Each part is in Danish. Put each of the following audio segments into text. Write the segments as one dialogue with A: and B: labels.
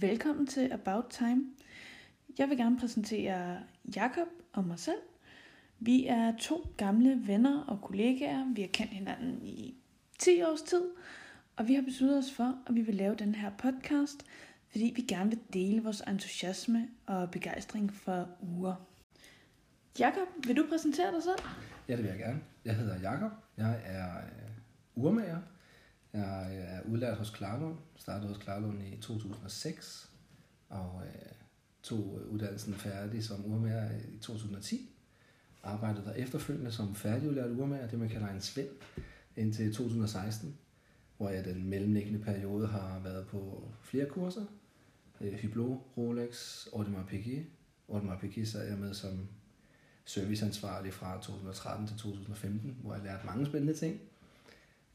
A: velkommen til About Time. Jeg vil gerne præsentere Jakob og mig selv. Vi er to gamle venner og kollegaer. Vi har kendt hinanden i 10 års tid, og vi har besluttet os for, at vi vil lave den her podcast, fordi vi gerne vil dele vores entusiasme og begejstring for uger. Jakob, vil du præsentere dig selv?
B: Ja, det vil jeg gerne. Jeg hedder Jakob. Jeg er øh, urmager. Jeg øh, er udlært hos Klarlund. Startede hos Klarlund i 2006 og øh, tog øh, uddannelsen færdig som urmager i 2010. Arbejdede der efterfølgende som færdigudlært urmager, det man kalder en svend, indtil 2016, hvor jeg den mellemliggende periode har været på flere kurser. Øh, Hyblo, Rolex, Audemars Piguet. Audemars Piguet sad jeg med som serviceansvarlig fra 2013 til 2015, hvor jeg lærte mange spændende ting.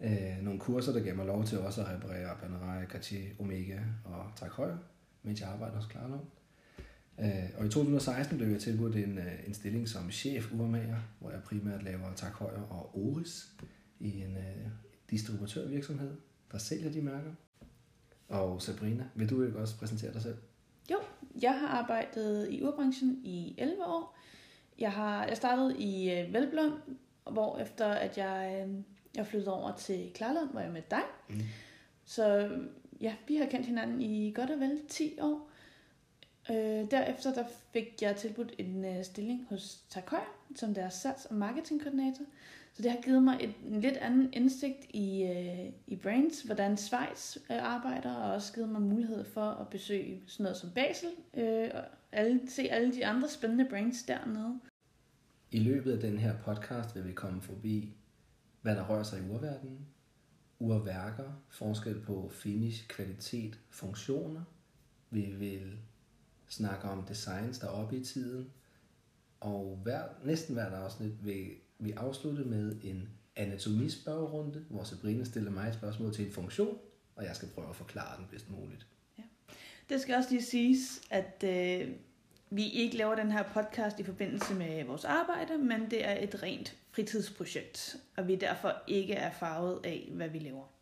B: Øh, nogle kurser, der gav mig lov til også at reparere Panerai, Cartier, Omega og Tag Heuer, mens jeg arbejdede hos Klarlund. Øh, og i 2016 blev jeg tilbudt en, øh, en stilling som chef urmager, hvor jeg primært laver Tag Heuer og Oris i en øh, distributørvirksomhed, der sælger de mærker. Og Sabrina, vil du ikke også præsentere dig selv?
A: Jo, jeg har arbejdet i urbranchen i 11 år. Jeg har jeg startede i øh, Velblom, hvor efter at jeg, øh, jeg flyttede over til Klarlund, hvor jeg med dig.
B: Mm.
A: Så ja, vi har kendt hinanden i godt og vel 10 år. Øh, derefter der fik jeg tilbudt en øh, stilling hos Takøj, som deres salgs- og marketingkoordinator. Så det har givet mig et, en lidt anden indsigt i, øh, i Brains, hvordan Schweiz øh, arbejder, og også givet mig mulighed for at besøge sådan noget som Basel, øh, og alle, se alle de andre spændende brains dernede.
B: I løbet af den her podcast vil vi komme forbi, hvad der rører sig i urverdenen, urværker, forskel på finish, kvalitet, funktioner. Vi vil snakke om designs, der er oppe i tiden. Og hver, næsten hvert afsnit vil vi afslutte med en anatomispørgerunde, hvor Sabrina stiller mig et spørgsmål til en funktion, og jeg skal prøve at forklare den bedst muligt. Ja.
A: Det skal også lige siges, at øh, vi ikke laver den her podcast i forbindelse med vores arbejde, men det er et rent fritidsprojekt, og vi derfor ikke er farvet af, hvad vi laver.